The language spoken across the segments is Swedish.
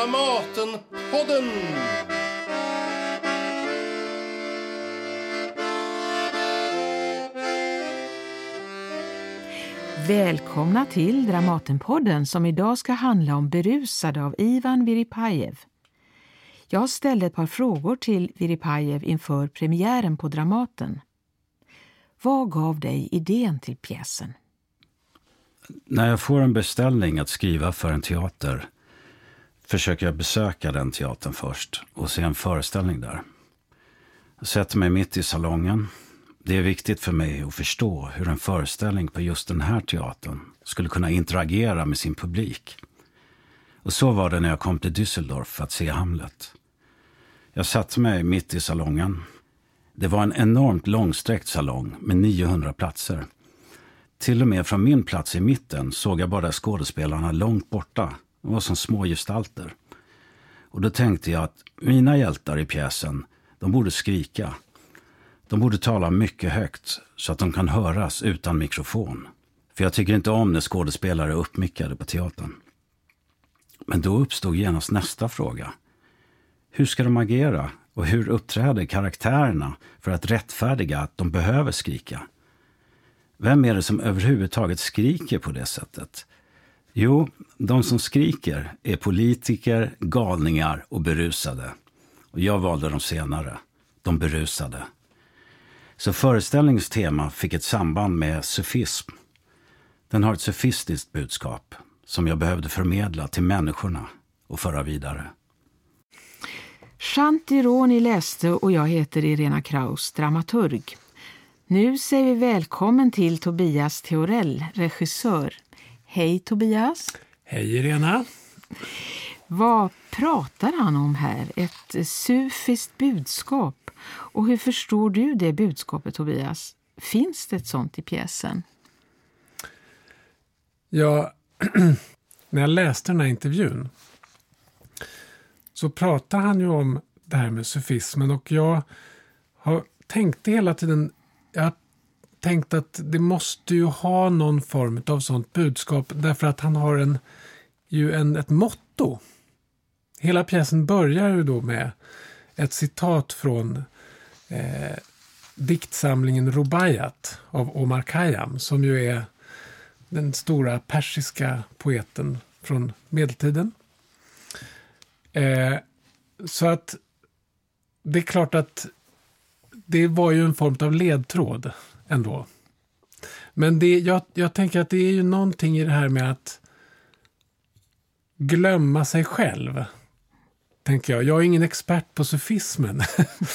Dramatenpodden! Välkomna till Dramatenpodden som idag ska handla om Berusade av Ivan Viripajev. Jag ställde ett par frågor till Viripajev inför premiären på Dramaten. Vad gav dig idén till pjäsen? När jag får en beställning att skriva för en teater försöker jag besöka den teatern först och se en föreställning där. Jag sätter mig mitt i salongen. Det är viktigt för mig att förstå hur en föreställning på just den här teatern skulle kunna interagera med sin publik. Och så var det när jag kom till Düsseldorf för att se Hamlet. Jag satte mig mitt i salongen. Det var en enormt långsträckt salong med 900 platser. Till och med från min plats i mitten såg jag bara skådespelarna långt borta. De var som små gestalter. Och då tänkte jag att mina hjältar i pjäsen, de borde skrika. De borde tala mycket högt så att de kan höras utan mikrofon. För jag tycker inte om när skådespelare är uppmickade på teatern. Men då uppstod genast nästa fråga. Hur ska de agera och hur uppträder karaktärerna för att rättfärdiga att de behöver skrika? Vem är det som överhuvudtaget skriker på det sättet? Jo, de som skriker är politiker, galningar och berusade. Och jag valde de senare, de berusade. Så föreställningens tema fick ett samband med sufism. Den har ett sufistiskt budskap som jag behövde förmedla till människorna och föra vidare. Shanti Roni läste och jag heter Irena Kraus, dramaturg. Nu säger vi välkommen till Tobias Theorell, regissör. Hej Tobias! Hej Irena! Vad pratar han om här? Ett sufiskt budskap. Och hur förstår du det budskapet Tobias? Finns det ett sånt i pjäsen? Ja, när jag läste den här intervjun så pratar han ju om det här med sufismen och jag har tänkt hela tiden, jag tänkt att det måste ju ha någon form av sånt budskap därför att han har en, ju en, ett motto. Hela pjäsen börjar ju då med ett citat från eh, diktsamlingen Rubaiyat av Omar Khayyam som ju är den stora persiska poeten från medeltiden. Eh, så att det är klart att det var ju en form av ledtråd ändå. Men det, jag, jag tänker att det är ju någonting i det här med att glömma sig själv. Tänker jag. Jag är ingen expert på sufismen.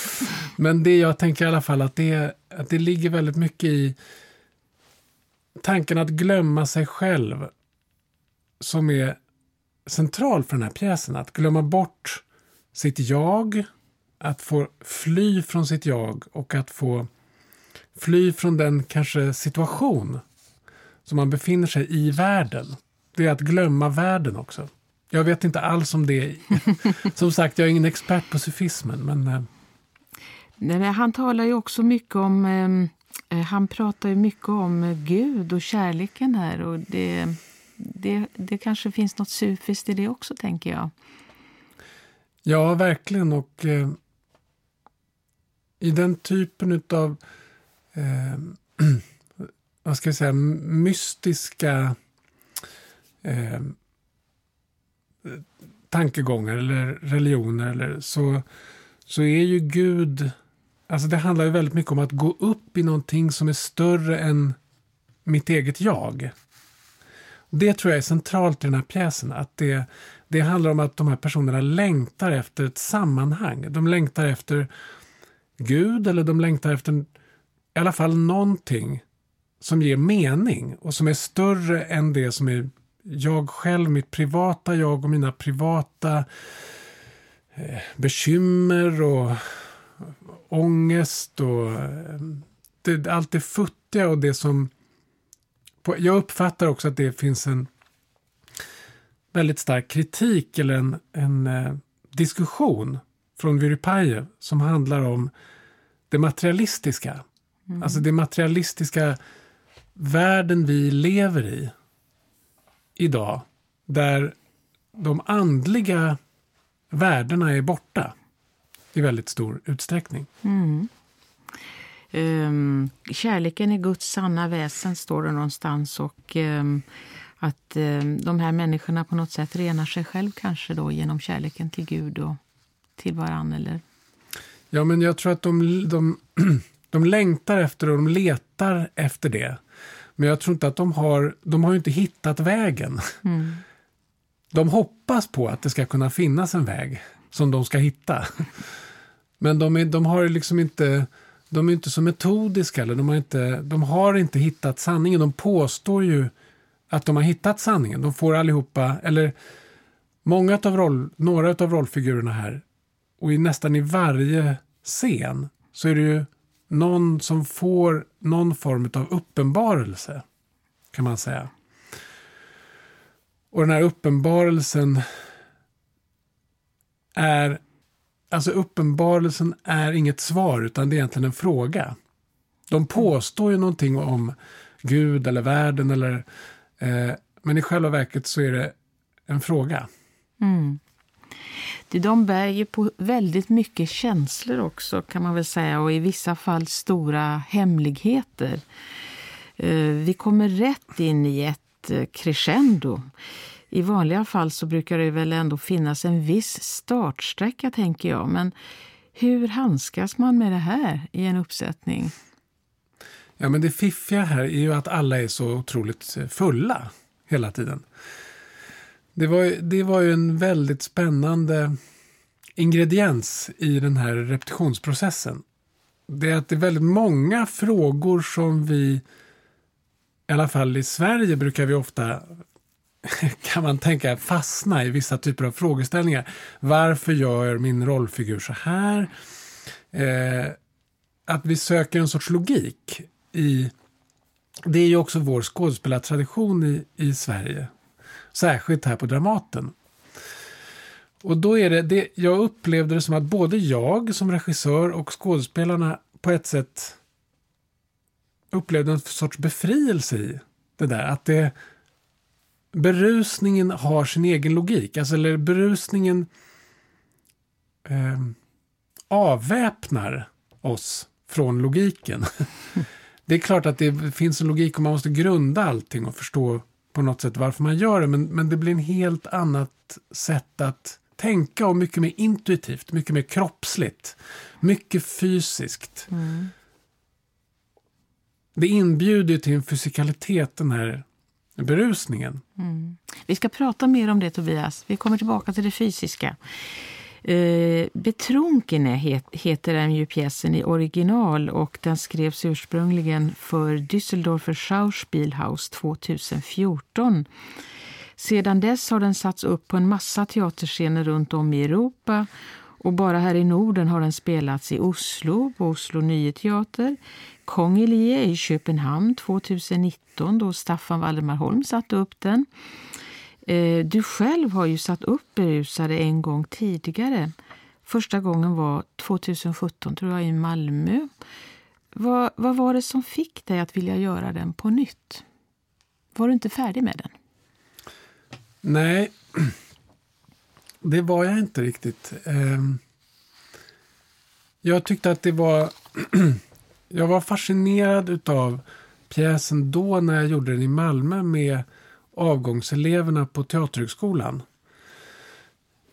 Men det jag tänker i alla fall att det, att det ligger väldigt mycket i tanken att glömma sig själv som är central för den här pjäsen. Att glömma bort sitt jag, att få fly från sitt jag och att få fly från den kanske situation som man befinner sig i världen. Det är att glömma världen också. Jag vet inte alls om det. Som sagt, jag är ingen expert på sufismen. Men, eh. Nej, men han talar ju också mycket om... Eh, han pratar ju mycket om Gud och kärleken här. Och det, det, det kanske finns något sufiskt i det också, tänker jag. Ja, verkligen. Och eh, i den typen av eh, vad ska vi säga, mystiska eh, tankegångar eller religioner eller så, så är ju Gud, alltså det handlar ju väldigt mycket om att gå upp i någonting som är större än mitt eget jag. Det tror jag är centralt i den här pjäsen. Att det, det handlar om att de här personerna längtar efter ett sammanhang. De längtar efter Gud eller de längtar efter i alla fall någonting som ger mening och som är större än det som är jag själv, mitt privata jag och mina privata eh, bekymmer och ångest och eh, det, allt det futtiga och det som... På, jag uppfattar också att det finns en väldigt stark kritik eller en, en eh, diskussion från Vyripajev som handlar om det materialistiska. Mm. Alltså det materialistiska världen vi lever i idag. Där de andliga värdena är borta i väldigt stor utsträckning. Mm. Um, kärleken är Guds sanna väsen, står det någonstans. Och um, att um, de här människorna på något sätt renar sig själv kanske då genom kärleken till Gud och till varann, eller? Ja, men jag tror att de, de, de längtar efter och de letar efter det. Men jag tror inte att de har, de har inte hittat vägen. Mm. De hoppas på att det ska kunna finnas en väg som de ska hitta. Men de, är, de har liksom inte, de är inte så metodiska, eller de har, inte, de har inte hittat sanningen. De påstår ju att de har hittat sanningen. De får allihopa, eller många av roll, några av rollfigurerna här, och i nästan i varje scen så är det ju någon som får någon form av uppenbarelse, kan man säga. Och den här uppenbarelsen är Alltså uppenbarelsen är inget svar utan det är egentligen en fråga. De påstår ju någonting om Gud eller världen eller eh, men i själva verket så är det en fråga. Mm. De bär ju på väldigt mycket känslor också kan man väl säga och i vissa fall stora hemligheter. Eh, vi kommer rätt in i ett eh, crescendo i vanliga fall så brukar det väl ändå finnas en viss startsträcka, tänker jag. Men hur handskas man med det här i en uppsättning? Ja, men det fiffiga här är ju att alla är så otroligt eh, fulla hela tiden. Det var, det var ju en väldigt spännande ingrediens i den här repetitionsprocessen. Det är att det är väldigt många frågor som vi, i alla fall i Sverige, brukar vi ofta kan man tänka fastna i vissa typer av frågeställningar. Varför gör min rollfigur så här? Eh, att vi söker en sorts logik i... Det är ju också vår skådespelartradition i, i Sverige. Särskilt här på Dramaten. Och då är det, det, jag upplevde det som att både jag som regissör och skådespelarna på ett sätt upplevde en sorts befrielse i det där. Att det, berusningen har sin egen logik. Alltså, eller berusningen eh, avväpnar oss från logiken. det är klart att det finns en logik och man måste grunda allting och förstå på något sätt varför man gör det. Men, men det blir en helt annat sätt att tänka och mycket mer intuitivt, mycket mer kroppsligt, mycket fysiskt. Mm. Det inbjuder till en fysikalitet, den här berusningen. Mm. Vi ska prata mer om det, Tobias. Vi kommer tillbaka till det fysiska. Eh, Betrunkene het, heter den ju pjäsen i original och den skrevs ursprungligen för Düsseldorfer Schauspielhaus 2014. Sedan dess har den satts upp på en massa teaterscener runt om i Europa och bara här i Norden har den spelats i Oslo, på Oslo Nye Teater, Kongelie i Köpenhamn 2019 då Staffan Valdemar Holm satte upp den. Eh, du själv har ju satt upp Berusade en gång tidigare. Första gången var 2017 tror jag i Malmö. Vad, vad var det som fick dig att vilja göra den på nytt? Var du inte färdig med den? Nej, det var jag inte riktigt. Ehm, jag tyckte att det var jag var fascinerad av pjäsen då när jag gjorde den i Malmö med avgångseleverna på Teaterhögskolan.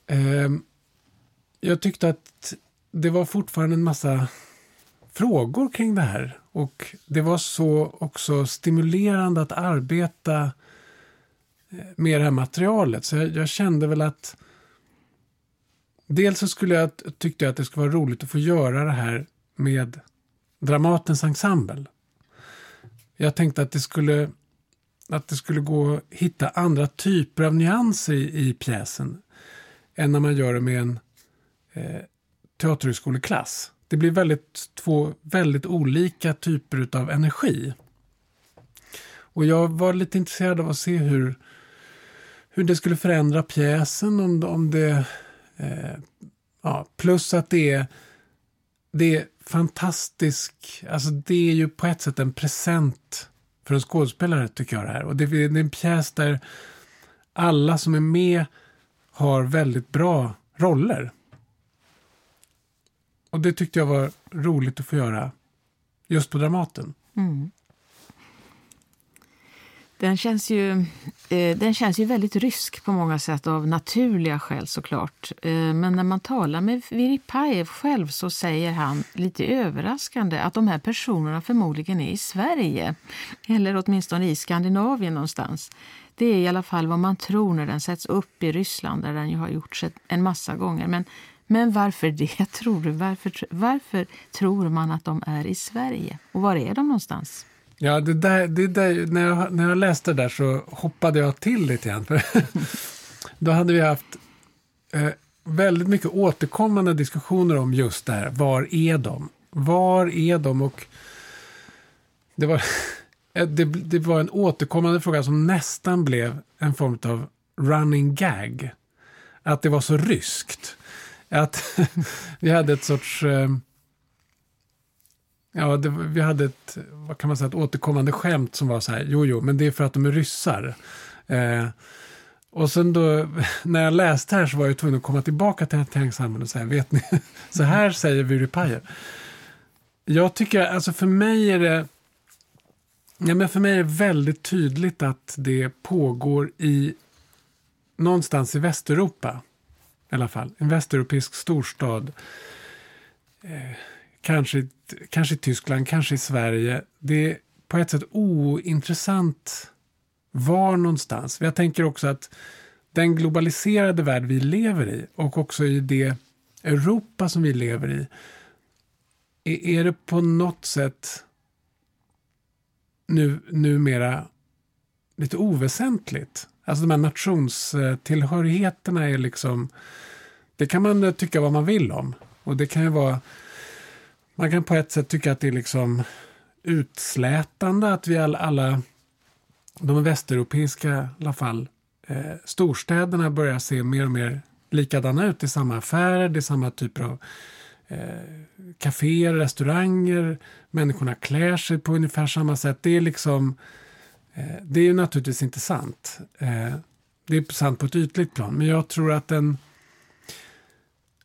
Eh, jag tyckte att det var fortfarande en massa frågor kring det här. Och det var så också stimulerande att arbeta eh, med det här materialet. Så jag, jag kände väl att Dels så skulle jag, tyckte jag att det skulle vara roligt att få göra det här med Dramatens ensemble. Jag tänkte att det skulle, att det skulle gå att hitta andra typer av nyanser i, i pjäsen än när man gör det med en eh, teaterhögskoleklass. Det blir väldigt, två väldigt olika typer av energi. Och jag var lite intresserad av att se hur, hur det skulle förändra pjäsen. Om, om det, eh, ja, plus att det är, det är fantastisk, alltså det är ju på ett sätt en present för en skådespelare tycker jag det här. Och det är en pjäs där alla som är med har väldigt bra roller. Och det tyckte jag var roligt att få göra just på Dramaten. Mm. Den känns, ju, eh, den känns ju väldigt rysk på många sätt av naturliga skäl såklart. Eh, men när man talar med Viripajev själv så säger han lite överraskande att de här personerna förmodligen är i Sverige. Eller åtminstone i Skandinavien någonstans. Det är i alla fall vad man tror när den sätts upp i Ryssland där den ju har gjorts en massa gånger. Men, men varför det tror du? Varför, varför tror man att de är i Sverige? Och var är de någonstans? Ja, det där, det där, när, jag, när jag läste det där så hoppade jag till lite grann. För då hade vi haft eh, väldigt mycket återkommande diskussioner om just det här. Var är de? Var är de? Och det var, eh, det, det var en återkommande fråga som nästan blev en form av running gag. Att det var så ryskt. Att vi hade ett sorts... Eh, Ja, det, vi hade ett, vad kan man säga, ett återkommande skämt som var så här, jo, jo, men det är för att de är ryssar. Eh, och sen då, när jag läste här så var jag tvungen att komma tillbaka till Tanksamhället och säga, vet ni, så här säger Vyrypajev. Jag tycker, alltså för mig är det, ja men för mig är det väldigt tydligt att det pågår i, någonstans i Västeuropa, i alla fall, en västeuropeisk storstad. Eh, kanske, kanske i Tyskland, kanske i Sverige. Det är på ett sätt ointressant var någonstans. Jag tänker också att den globaliserade värld vi lever i och också i det Europa som vi lever i. Är det på något sätt nu, numera lite oväsentligt? Alltså de här nationstillhörigheterna är liksom... Det kan man tycka vad man vill om. Och det kan ju vara man kan på ett sätt tycka att det är liksom utslätande att vi alla, alla de västeuropeiska i alla fall, eh, storstäderna börjar se mer och mer likadana ut. Det är samma affärer, det är samma typer av eh, kaféer, restauranger. Människorna klär sig på ungefär samma sätt. Det är liksom, eh, det är ju naturligtvis inte sant. Eh, det är sant på ett ytligt plan, men jag tror att den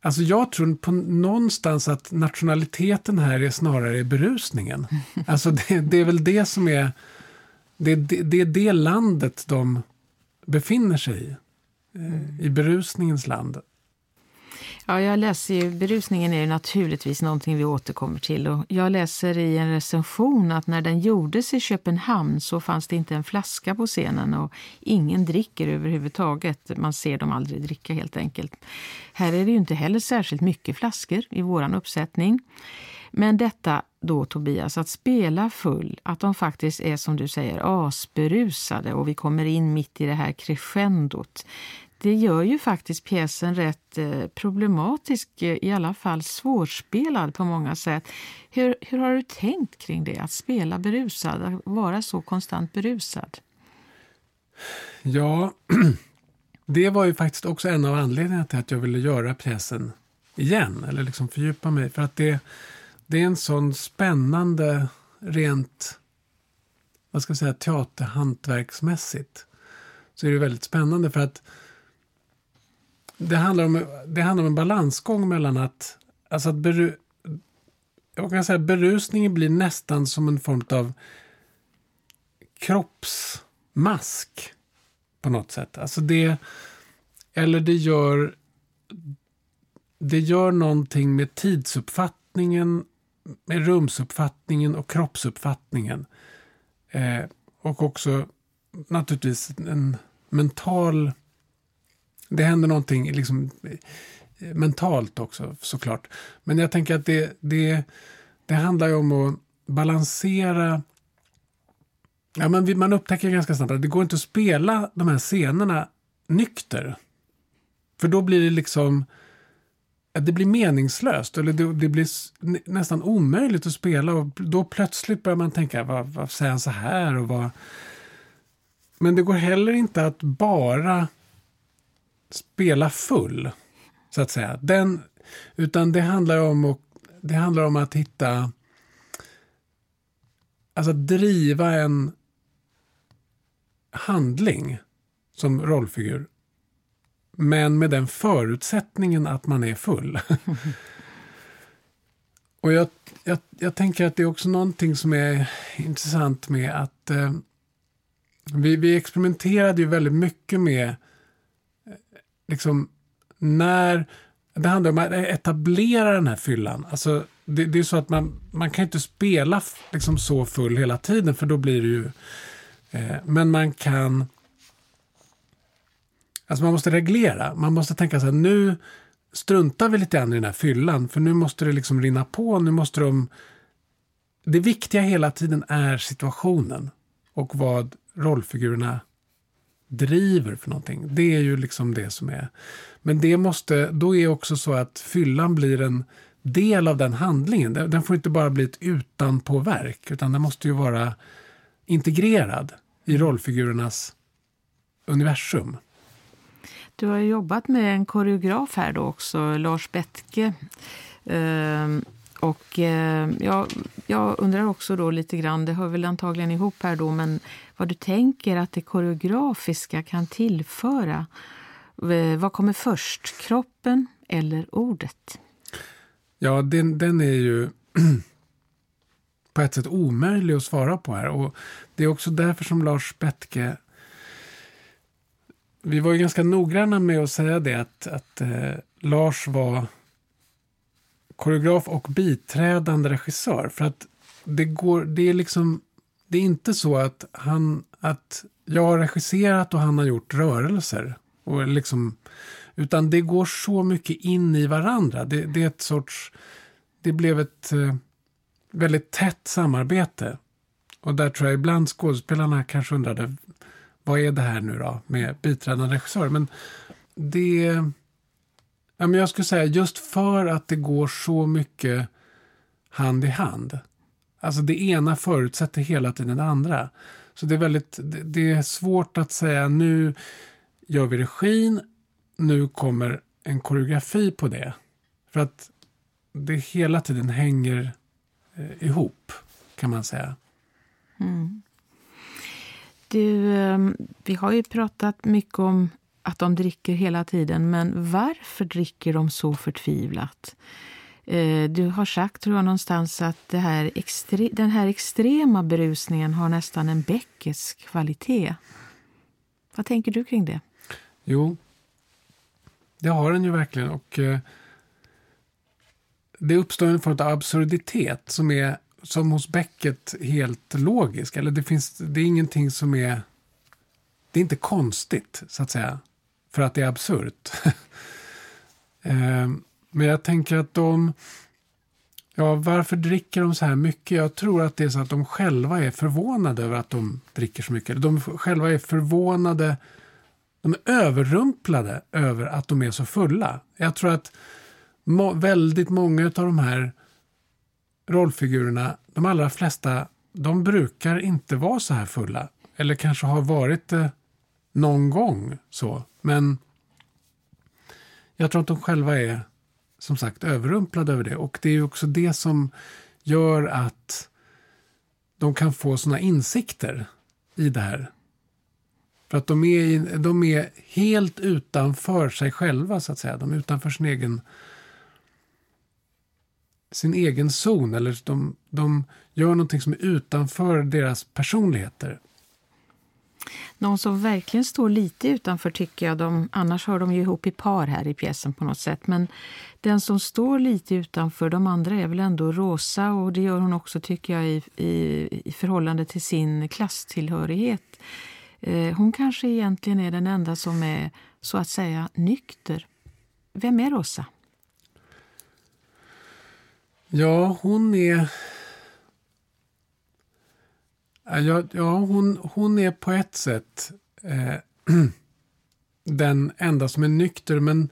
Alltså jag tror på någonstans att nationaliteten här är snarare berusningen. Alltså det, det är väl det som är det, det, det, är det landet de befinner sig i. Mm. I berusningens land. Ja, jag läser ju, berusningen är ju naturligtvis någonting vi återkommer till. Och jag läser i en recension att när den gjordes i Köpenhamn så fanns det inte en flaska på scenen och ingen dricker överhuvudtaget. Man ser dem aldrig dricka helt enkelt. Här är det ju inte heller särskilt mycket flaskor i våran uppsättning. Men detta då Tobias, att spela full, att de faktiskt är som du säger asberusade och vi kommer in mitt i det här crescendot det gör ju faktiskt pjäsen rätt eh, problematisk, eh, i alla fall svårspelad på många sätt. Hur, hur har du tänkt kring det, att spela berusad, att vara så konstant berusad? Ja, det var ju faktiskt också en av anledningarna till att jag ville göra pjäsen igen, eller liksom fördjupa mig. För att det, det är en sån spännande, rent vad ska jag säga, teaterhantverksmässigt. Så är det väldigt spännande för att det handlar om, det handlar om en balansgång mellan att, alltså att beru, jag kan säga, berusningen blir nästan som en form av kroppsmask på något sätt. Alltså det, eller det gör, det gör någonting med tidsuppfattningen, med rumsuppfattningen och kroppsuppfattningen. Eh, och också naturligtvis en mental det händer någonting liksom, eh, mentalt också såklart. Men jag tänker att det, det, det handlar ju om att balansera Ja, men man upptäcker ganska snabbt att det går inte att spela de här scenerna nykter. För då blir det liksom... Det blir meningslöst, eller det, det blir nästan omöjligt att spela. Och då plötsligt börjar man tänka, vad, vad säger han så här? Och vad... Men det går heller inte att bara spela full, så att säga. Den, utan det handlar om, och, det handlar om att hitta, alltså driva en handling som rollfigur Men med den förutsättningen att man är full. Och jag, jag, jag, tänker att det är också någonting som är intressant med att eh, vi, vi experimenterade ju väldigt mycket med eh, liksom när det handlar om att etablera den här fyllan. Alltså, det, det är så att man, man kan inte spela liksom så full hela tiden för då blir det ju... Eh, men man kan... Alltså man måste reglera. Man måste tänka så här, nu struntar vi lite grann i den här fyllan. För nu måste det liksom rinna på. Nu måste de... Det viktiga hela tiden är situationen. Och vad rollfigurerna driver för någonting. Det är ju liksom det som är. Men det måste, då är också så att fyllan blir en del av den handlingen. Den får inte bara bli ett utanpåverk, utan den måste ju vara integrerad i rollfigurernas universum. Du har jobbat med en koreograf här då också, Lars Bettke. Ehm, och eh, jag, jag, undrar också då lite grann, det hör väl antagligen ihop här då, men vad du tänker att det koreografiska kan tillföra. Eh, vad kommer först, kroppen eller ordet? Ja, den, den är ju på ett sätt omöjlig att svara på här. Och Det är också därför som Lars Bettke vi var ju ganska noggranna med att säga det att, att eh, Lars var koreograf och biträdande regissör. För att det går, det är liksom, det är inte så att han, att jag har regisserat och han har gjort rörelser. Och liksom, utan det går så mycket in i varandra. Det, det är ett sorts, det blev ett eh, väldigt tätt samarbete. Och där tror jag ibland skådespelarna kanske undrade, vad är det här nu då med biträdande regissör? Men det... Ja, men jag skulle säga just för att det går så mycket hand i hand. Alltså det ena förutsätter hela tiden det andra. Så det är väldigt, det är svårt att säga nu gör vi regin, nu kommer en koreografi på det. För att det hela tiden hänger eh, ihop, kan man säga. Mm. Du, ehm, vi har ju pratat mycket om att de dricker hela tiden, men varför dricker de så förtvivlat? Eh, du har sagt, tror jag, någonstans att det här extre den här extrema berusningen har nästan en Beckes kvalitet. Vad tänker du kring det? Jo, det har den ju verkligen. Och eh, Det uppstår en form av absurditet som är som hos Beckett helt logisk. Eller det, finns, det är ingenting som är... Det är inte konstigt, så att säga, för att det är absurt. eh, men jag tänker att de... Ja, varför dricker de så här mycket? Jag tror att det är så att de själva är förvånade över att de dricker så mycket. De själva är förvånade, de är överrumplade över att de är så fulla. Jag tror att må väldigt många av de här rollfigurerna, de allra flesta, de brukar inte vara så här fulla. Eller kanske har varit det någon gång så. Men jag tror att de själva är som sagt överrumplad över det. Och det är också det som gör att de kan få såna insikter i det här. För att de är, de är helt utanför sig själva, så att säga. De är utanför sin egen sin egen zon eller de, de gör någonting som är utanför deras personligheter. Någon som verkligen står lite utanför tycker jag, de, annars hör de ju ihop i par här i pjäsen på något sätt, men den som står lite utanför de andra är väl ändå Rosa och det gör hon också tycker jag i, i, i förhållande till sin klasstillhörighet. Eh, hon kanske egentligen är den enda som är så att säga nykter. Vem är Rosa? Ja, hon är... Ja, ja hon, hon är på ett sätt eh, den enda som är nykter, men...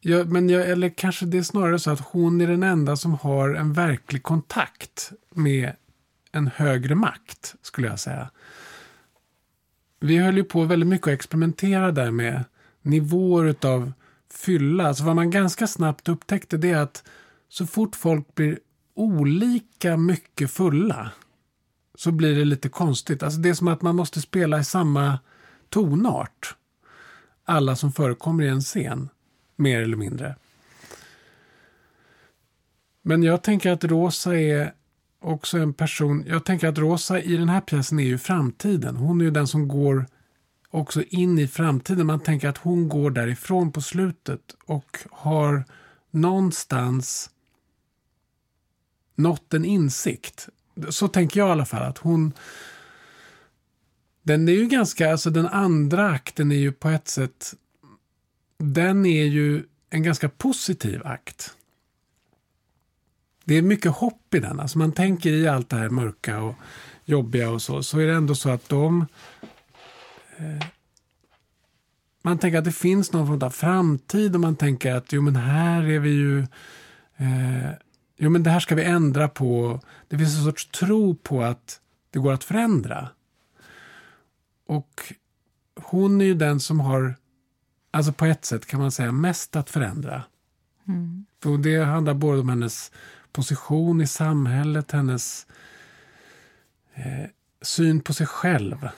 Ja, men jag, eller kanske det är snarare så att hon är den enda som har en verklig kontakt med en högre makt, skulle jag säga. Vi höll ju på väldigt mycket att experimentera där med nivåer av fylla. Alltså vad man ganska snabbt upptäckte det är att så fort folk blir olika mycket fulla så blir det lite konstigt. Alltså det är som att man måste spela i samma tonart. alla som förekommer i en scen, mer eller mindre. Men jag tänker att Rosa är också en person, jag tänker att Rosa i den här pjäsen är ju framtiden. Hon är ju den som går också in i framtiden. Man tänker att hon går därifrån på slutet och har någonstans nått en insikt. Så tänker jag i alla fall. att hon... Den är ju ganska, alltså den andra akten är ju på ett sätt, den är ju en ganska positiv akt. Det är mycket hopp i den. Alltså man tänker i allt det här mörka och jobbiga och så, så är det ändå så att de eh, man tänker att det finns någon form av framtid och man tänker att jo men här är vi ju eh, jo men det här ska vi ändra på. Det finns en sorts tro på att det går att förändra. Och hon är ju den som har, alltså på ett sätt kan man säga mest att förändra. Mm. Och det handlar både om hennes position i samhället, hennes eh, syn på sig själv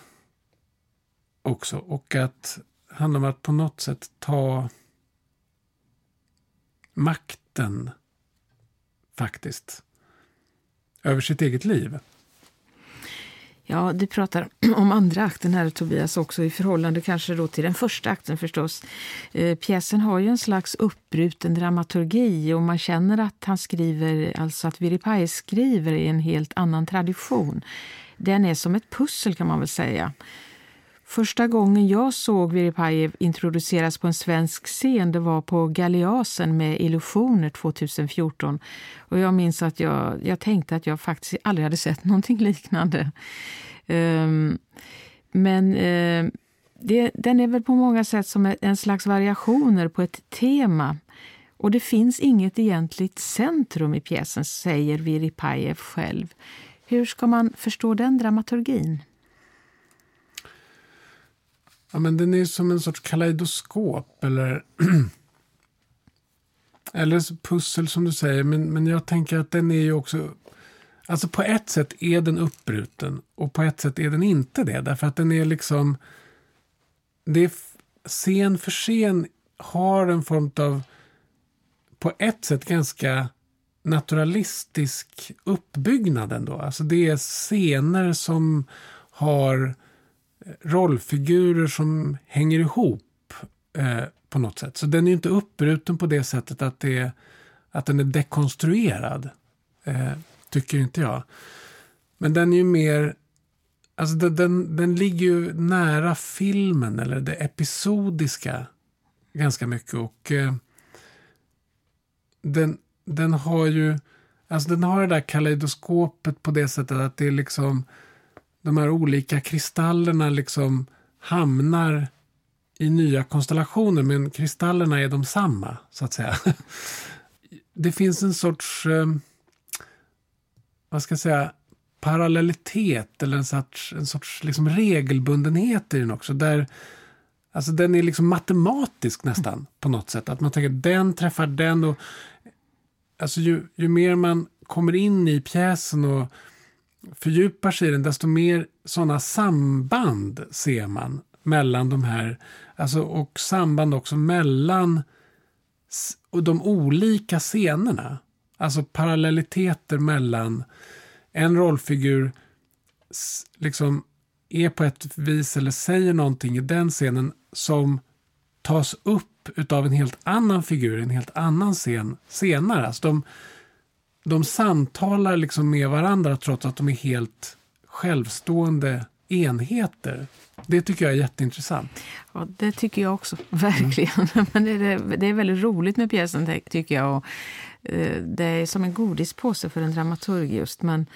också. Och att handlar om att på något sätt ta makten faktiskt över sitt eget liv. Ja, du pratar om andra akten här Tobias också i förhållande kanske då till den första akten förstås. Eh, pjäsen har ju en slags uppbruten dramaturgi och man känner att han skriver, alltså att Viripai skriver i en helt annan tradition. Den är som ett pussel kan man väl säga. Första gången jag såg Viripajev introduceras på en svensk scen det var på Galeasen med Illusioner 2014. Och jag minns att jag, jag tänkte att jag faktiskt aldrig hade sett någonting liknande. Um, men uh, det, den är väl på många sätt som en slags variationer på ett tema. Och det finns inget egentligt centrum i pjäsen, säger Viripajev själv. Hur ska man förstå den dramaturgin? Ja, men den är som en sorts kaleidoskop eller, eller pussel som du säger. Men, men jag tänker att den är ju också... Alltså på ett sätt är den uppbruten och på ett sätt är den inte det. Därför att den är liksom... Det är scen för scen har en form av på ett sätt ganska naturalistisk uppbyggnad ändå. Alltså det är scener som har rollfigurer som hänger ihop eh, på något sätt. Så den är inte uppbruten på det sättet att, det, att den är dekonstruerad. Eh, tycker inte jag. Men den är ju mer... Alltså den, den, den ligger ju nära filmen eller det episodiska ganska mycket. Och eh, den, den har ju... Alltså den har det där kaleidoskopet på det sättet att det är liksom de här olika kristallerna liksom hamnar i nya konstellationer, men kristallerna är de samma, så att säga. Det finns en sorts, eh, vad ska jag säga, parallellitet eller en sorts, en sorts liksom regelbundenhet i den också. Där, alltså den är liksom matematisk nästan på något sätt. Att man tänker den träffar den. och alltså ju, ju mer man kommer in i pjäsen och fördjupar sig i den, desto mer sådana samband ser man mellan de här, alltså, och samband också mellan de olika scenerna. Alltså parallelliteter mellan en rollfigur liksom är på ett vis eller säger någonting i den scenen som tas upp av en helt annan figur, en helt annan scen senare. Alltså de, de samtalar liksom med varandra trots att de är helt självstående enheter. Det tycker jag är jätteintressant. Ja, det tycker jag också, verkligen. Mm. Men det är, det är väldigt roligt med pjäsen, tycker jag. Och, eh, det är som en godispåse för en dramaturg just. Men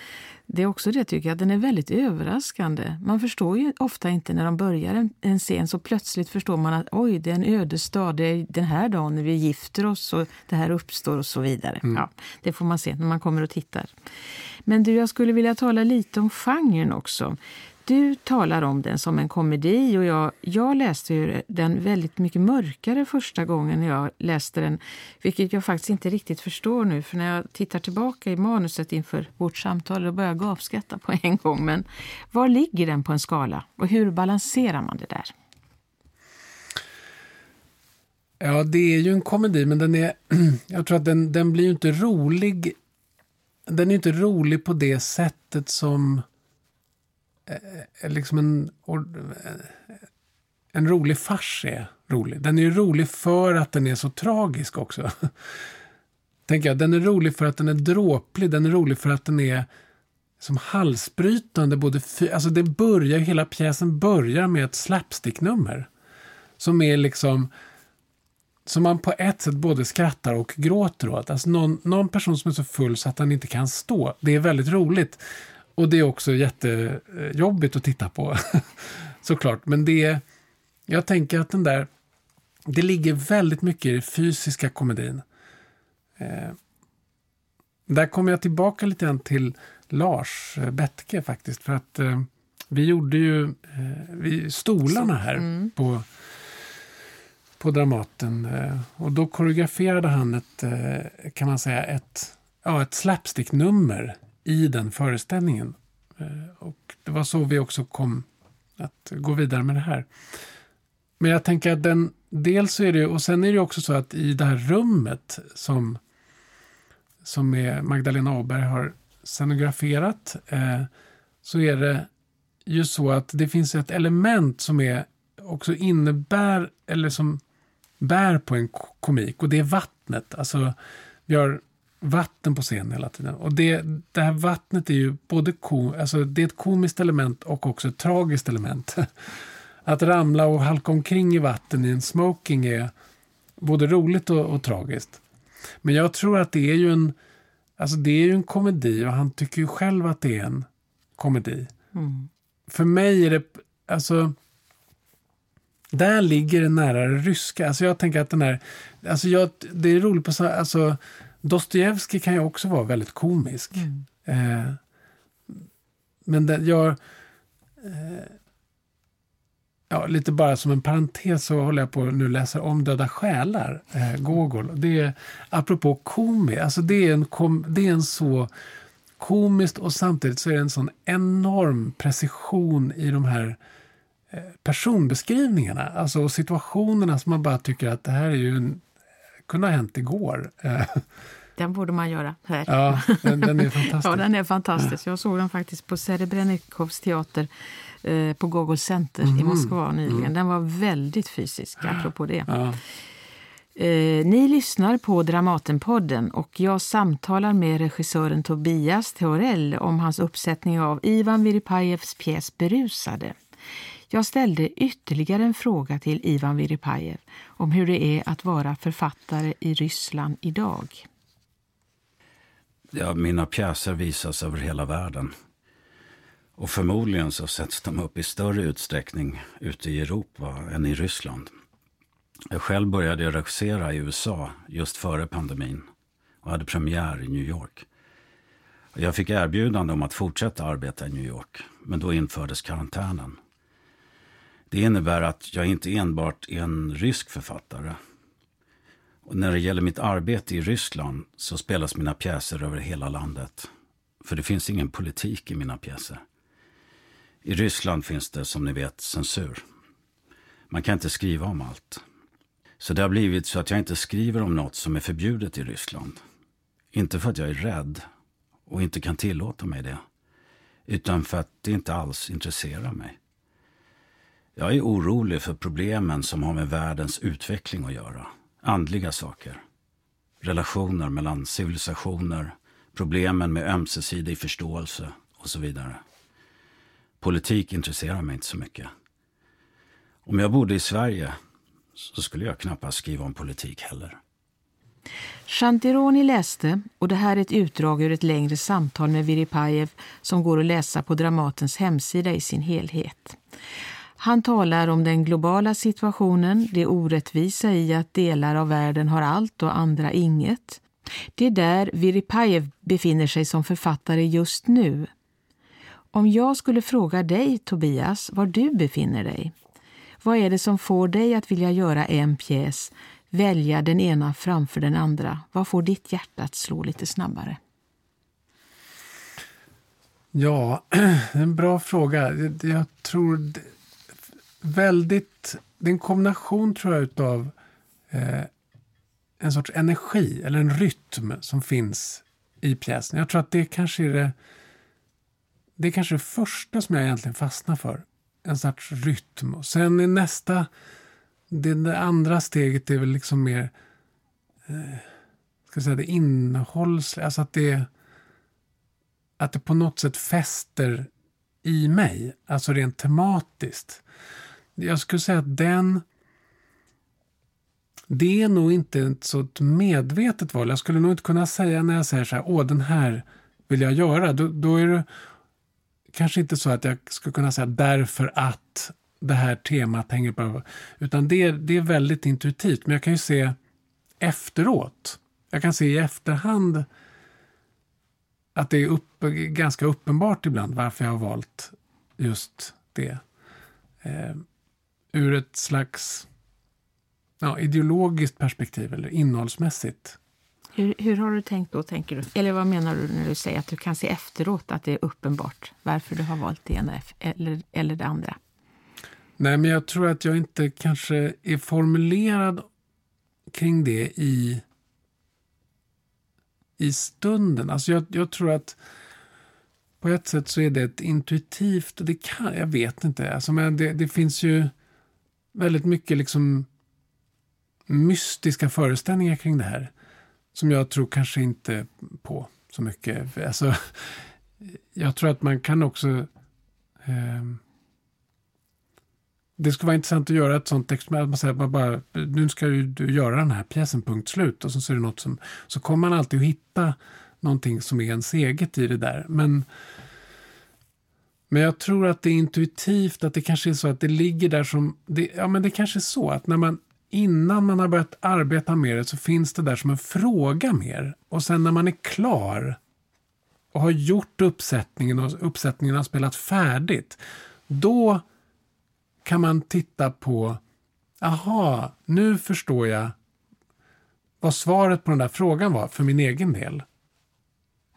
det är också det tycker jag, den är väldigt överraskande. Man förstår ju ofta inte när de börjar en, en scen så plötsligt förstår man att oj, det är en ödesdag, det är den här dagen när vi gifter oss och det här uppstår och så vidare. Mm. Ja, det får man se när man kommer och tittar. Men du, jag skulle vilja tala lite om genren också du talar om den som en komedi och jag, jag läste den väldigt mycket mörkare första gången jag läste den. Vilket jag faktiskt inte riktigt förstår nu för när jag tittar tillbaka i manuset inför vårt samtal då börjar jag gapskratta på en gång. Men var ligger den på en skala och hur balanserar man det där? Ja, det är ju en komedi, men den är, jag tror att den, den blir ju inte rolig. Den är inte rolig på det sättet som eh, Eh, eh, liksom en, eh, en rolig fars är rolig. Den är ju rolig för att den är så tragisk också. Tänker jag. Den är rolig för att den är dråplig. Den är rolig för att den är som halsbrytande. Både alltså det börjar, hela pjäsen börjar med ett slapsticknummer. Som är liksom som man på ett sätt både skrattar och gråter åt. Alltså någon, någon person som är så full så att han inte kan stå. Det är väldigt roligt. Och det är också jättejobbigt att titta på. Såklart. Men det är, jag tänker att den där, det ligger väldigt mycket i den fysiska komedin. Eh, där kommer jag tillbaka lite grann till Lars eh, Bettke faktiskt. För att eh, vi gjorde ju eh, vi, stolarna här mm. på, på Dramaten. Eh, och då koreograferade han ett, eh, kan man säga, ett, ja, ett slapstick-nummer i den föreställningen. Eh, och det var så vi också kom att gå vidare med det här. Men jag tänker att den, dels så är det, och sen är det också så att i det här rummet som, som är Magdalena Åberg har scenograferat, eh, så är det ju så att det finns ett element som är också innebär, eller som bär på en komik, och det är vattnet. Alltså, vi har vatten på scenen hela tiden. Och det, det här vattnet är ju både kom, alltså det är ett komiskt element och också ett tragiskt element. Att ramla och halka omkring i vatten i en smoking är både roligt och, och tragiskt. Men jag tror att det är ju en Alltså det är ju en komedi och han tycker ju själv att det är en komedi. Mm. För mig är det, alltså, där ligger det nära det ryska. Alltså jag tänker att den här, alltså jag, det är roligt på så alltså Dostojevskij kan ju också vara väldigt komisk. Mm. Eh, men det, jag, eh, Ja, lite bara som en parentes så håller jag på nu läsa om Döda själar, eh, Gogol. Det är, apropå komi, alltså det är, en kom, det är en så komiskt och samtidigt så är det en sån enorm precision i de här eh, personbeskrivningarna, alltså situationerna som man bara tycker att det här är ju en, kunde ha hänt igår. Eh, den borde man göra här. Ja, den, den är fantastisk. ja, den är fantastisk. Jag såg den faktiskt på Serebrenikovs teater eh, på Gogol Center mm. i Moskva nyligen. Mm. Den var väldigt fysisk, apropå det. Ja. Eh, ni lyssnar på Dramatenpodden och jag samtalar med regissören Tobias Theorell om hans uppsättning av Ivan Viripajevs pjäs Berusade. Jag ställde ytterligare en fråga till Ivan Viripajev om hur det är att vara författare i Ryssland idag. Ja, mina pjäser visas över hela världen. Och förmodligen så sätts de upp i större utsträckning ute i Europa än i Ryssland. Jag själv började regissera i USA just före pandemin och hade premiär i New York. Jag fick erbjudande om att fortsätta arbeta i New York, men då infördes karantänen. Det innebär att jag inte enbart är en rysk författare och när det gäller mitt arbete i Ryssland så spelas mina pjäser över hela landet. För det finns ingen politik i mina pjäser. I Ryssland finns det, som ni vet, censur. Man kan inte skriva om allt. Så det har blivit så att jag inte skriver om något som är förbjudet i Ryssland. Inte för att jag är rädd och inte kan tillåta mig det. Utan för att det inte alls intresserar mig. Jag är orolig för problemen som har med världens utveckling att göra andliga saker. Relationer mellan civilisationer, problemen med ömsesidig förståelse och så vidare. Politik intresserar mig inte så mycket. Om jag bodde i Sverige så skulle jag knappast skriva om politik heller. Shantironi läste, och det här är ett utdrag ur ett längre samtal med Viripajev som går att läsa på Dramatens hemsida i sin helhet. Han talar om den globala situationen, det orättvisa i att delar av världen har allt och andra inget. Det är där Viripajev befinner sig som författare just nu. Om jag skulle fråga dig, Tobias, var du befinner dig, vad är det som får dig att vilja göra en pjäs, välja den ena framför den andra? Vad får ditt hjärta att slå lite snabbare? Ja, en bra fråga. Jag tror väldigt... Det är en kombination tror jag utav eh, en sorts energi eller en rytm som finns i pjäsen. Jag tror att det kanske är det, det är kanske det första som jag egentligen fastnar för. En sorts rytm. Och sen är nästa, det, det andra steget är väl liksom mer eh, ska säga, det innehållsliga. Alltså att det, att det på något sätt fäster i mig, alltså rent tematiskt. Jag skulle säga att den det är nog inte ett så medvetet val. Jag skulle nog inte kunna säga när jag säger så här, åh den här vill jag göra. Då, då är det kanske inte så att jag skulle kunna säga därför att det här temat hänger på. Utan det, det är väldigt intuitivt. Men jag kan ju se efteråt. Jag kan se i efterhand att det är upp, ganska uppenbart ibland varför jag har valt just det. Eh, Ur ett slags ja, ideologiskt perspektiv eller innehållsmässigt. Hur, hur, har du tänkt då, tänker du? Eller vad menar du när du säger att du kan se efteråt att det är uppenbart varför du har valt det ena eller, eller det andra? Nej, men jag tror att jag inte kanske är formulerad kring det i, i stunden. Alltså jag, jag tror att på ett sätt så är det ett intuitivt, det kan, jag vet inte, alltså men det, det finns ju väldigt mycket liksom mystiska föreställningar kring det här. Som jag tror kanske inte på så mycket. Alltså, jag tror att man kan också... Eh, det skulle vara intressant att göra ett sånt experiment. Man säger man bara, nu ska du göra den här pjäsen, punkt slut. Och så, är det något som, så kommer man alltid att hitta någonting som är ens eget i det där. Men, men jag tror att det är intuitivt, att det kanske är så att det ligger där som... Det, ja, men det kanske är så att när man innan man har börjat arbeta med det så finns det där som en fråga mer. Och sen när man är klar och har gjort uppsättningen och uppsättningen har spelat färdigt. Då kan man titta på, aha, nu förstår jag vad svaret på den där frågan var för min egen del.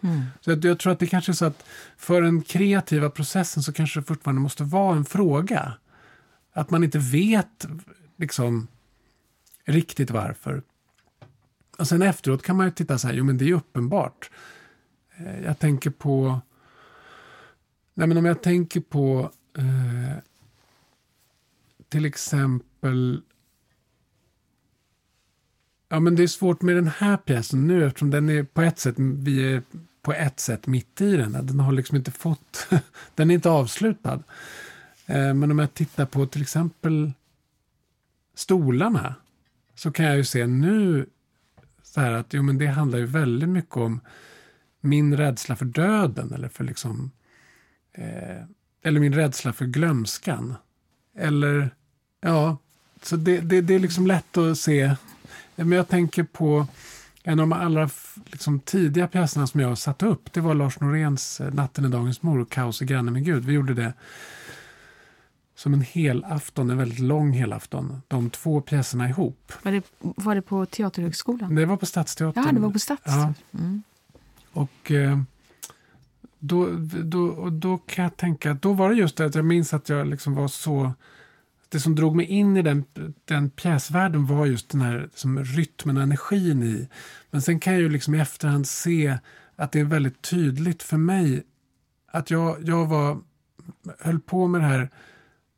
Mm. Så jag, jag, tror att det kanske är så att för den kreativa processen så kanske det fortfarande måste vara en fråga. Att man inte vet liksom riktigt varför. Och sen efteråt kan man ju titta så här, jo men det är uppenbart. Eh, jag tänker på, nej men om jag tänker på eh, till exempel Ja, men det är svårt med den här pjäsen nu eftersom den är på ett sätt, vi är på ett sätt mitt i den. Den har liksom inte fått, den är inte avslutad. Eh, men om jag tittar på till exempel stolarna så kan jag ju se nu så här att jo, men det handlar ju väldigt mycket om min rädsla för döden eller för liksom eh, eller min rädsla för glömskan. Eller ja, så det, det, det är liksom lätt att se. Men jag tänker på en av de allra liksom, tidiga pjäserna som jag satte upp. Det var Lars Noréns eh, Natten är dagens mor och Kaos i granne med Gud. Vi gjorde det som en helafton, en väldigt lång helafton. De två pjäserna ihop. Var det, var det på Teaterhögskolan? Det var på Stadsteatern. Ja, det var på Stadsteatern. Ja. Mm. Och eh, då, då, då kan jag tänka då var det just det att jag minns att jag liksom var så det som drog mig in i den, den pjäsvärlden var just den här liksom, rytmen och energin i. Men sen kan jag ju liksom i efterhand se att det är väldigt tydligt för mig att jag, jag var, höll på med det här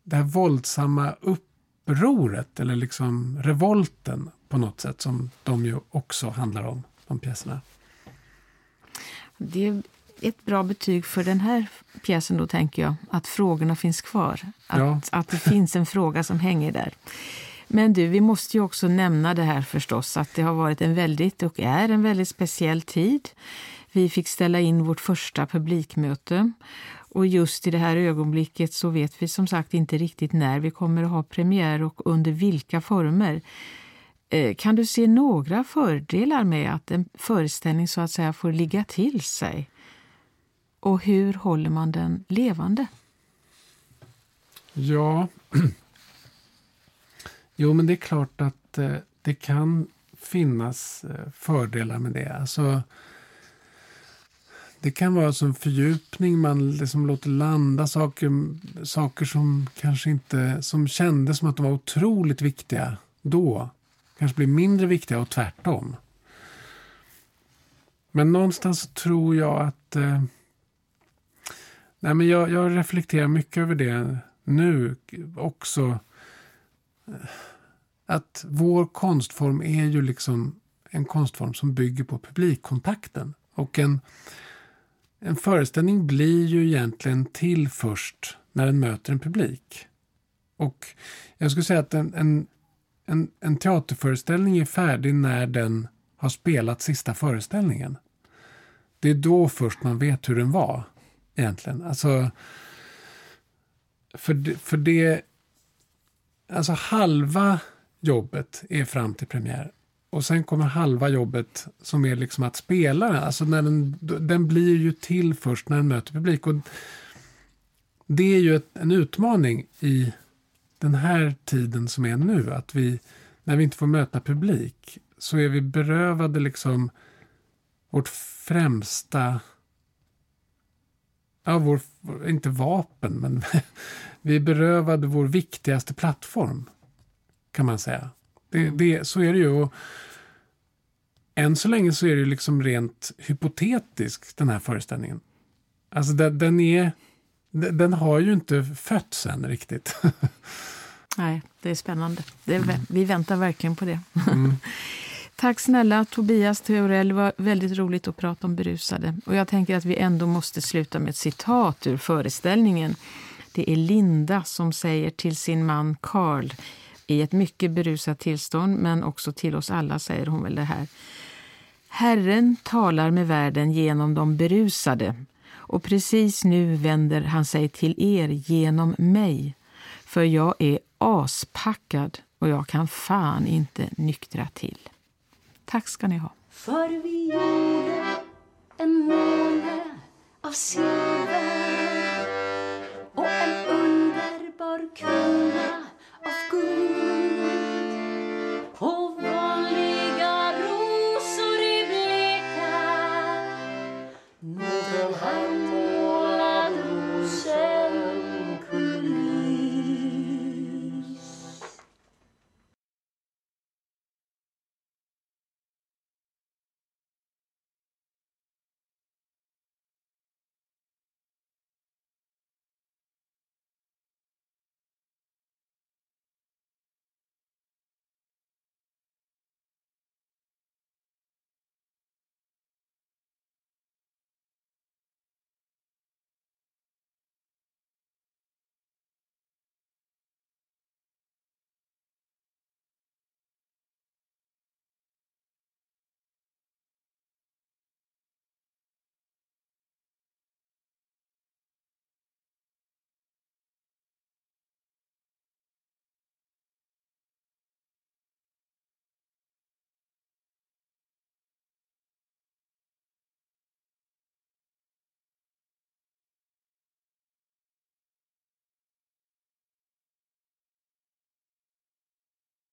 det här våldsamma upproret eller liksom revolten på något sätt som de ju också handlar om, de pjäserna. Det ett bra betyg för den här pjäsen då, tänker jag, att frågorna finns kvar. Att, ja. att det finns en fråga som hänger där. Men du, vi måste ju också nämna det här förstås, att det har varit en väldigt och är en väldigt speciell tid. Vi fick ställa in vårt första publikmöte och just i det här ögonblicket så vet vi som sagt inte riktigt när vi kommer att ha premiär och under vilka former. Eh, kan du se några fördelar med att en föreställning så att säga får ligga till sig? Och hur håller man den levande? Ja, jo men det är klart att eh, det kan finnas eh, fördelar med det. Alltså, det kan vara som fördjupning, man liksom låter landa saker, saker som kanske inte, som kändes som att de var otroligt viktiga då. kanske blir mindre viktiga och tvärtom. Men någonstans tror jag att... Eh, Nej men jag, jag reflekterar mycket över det nu också. Att vår konstform är ju liksom en konstform som bygger på publikkontakten. Och en, en föreställning blir ju egentligen till först när den möter en publik. Och jag skulle säga att en, en, en, en teaterföreställning är färdig när den har spelat sista föreställningen. Det är då först man vet hur den var egentligen. Alltså, för, det, för det... Alltså halva jobbet är fram till premiär. Och sen kommer halva jobbet som är liksom att spela den. Alltså när den, den blir ju till först när den möter publik. Och det är ju ett, en utmaning i den här tiden som är nu. Att vi, när vi inte får möta publik, så är vi berövade liksom vårt främsta... Ja, vår, inte vapen, men vi är berövade vår viktigaste plattform. Kan man säga. Det, det, så är det ju. Och än så länge så är det liksom rent hypotetisk, den här föreställningen. Alltså den, den är... Den har ju inte fötts än riktigt. Nej, det är spännande. Det är, vi väntar verkligen på det. Mm. Tack snälla Tobias Theorell. Det var väldigt roligt att prata om berusade. Och jag tänker att vi ändå måste sluta med ett citat ur föreställningen. Det är Linda som säger till sin man Karl i ett mycket berusat tillstånd, men också till oss alla säger hon väl det här. Herren talar med världen genom de berusade och precis nu vänder han sig till er genom mig, för jag är aspackad och jag kan fan inte nyktra till. Tack ska ni ha. För vi gjorde en måne av silver och en underbar krona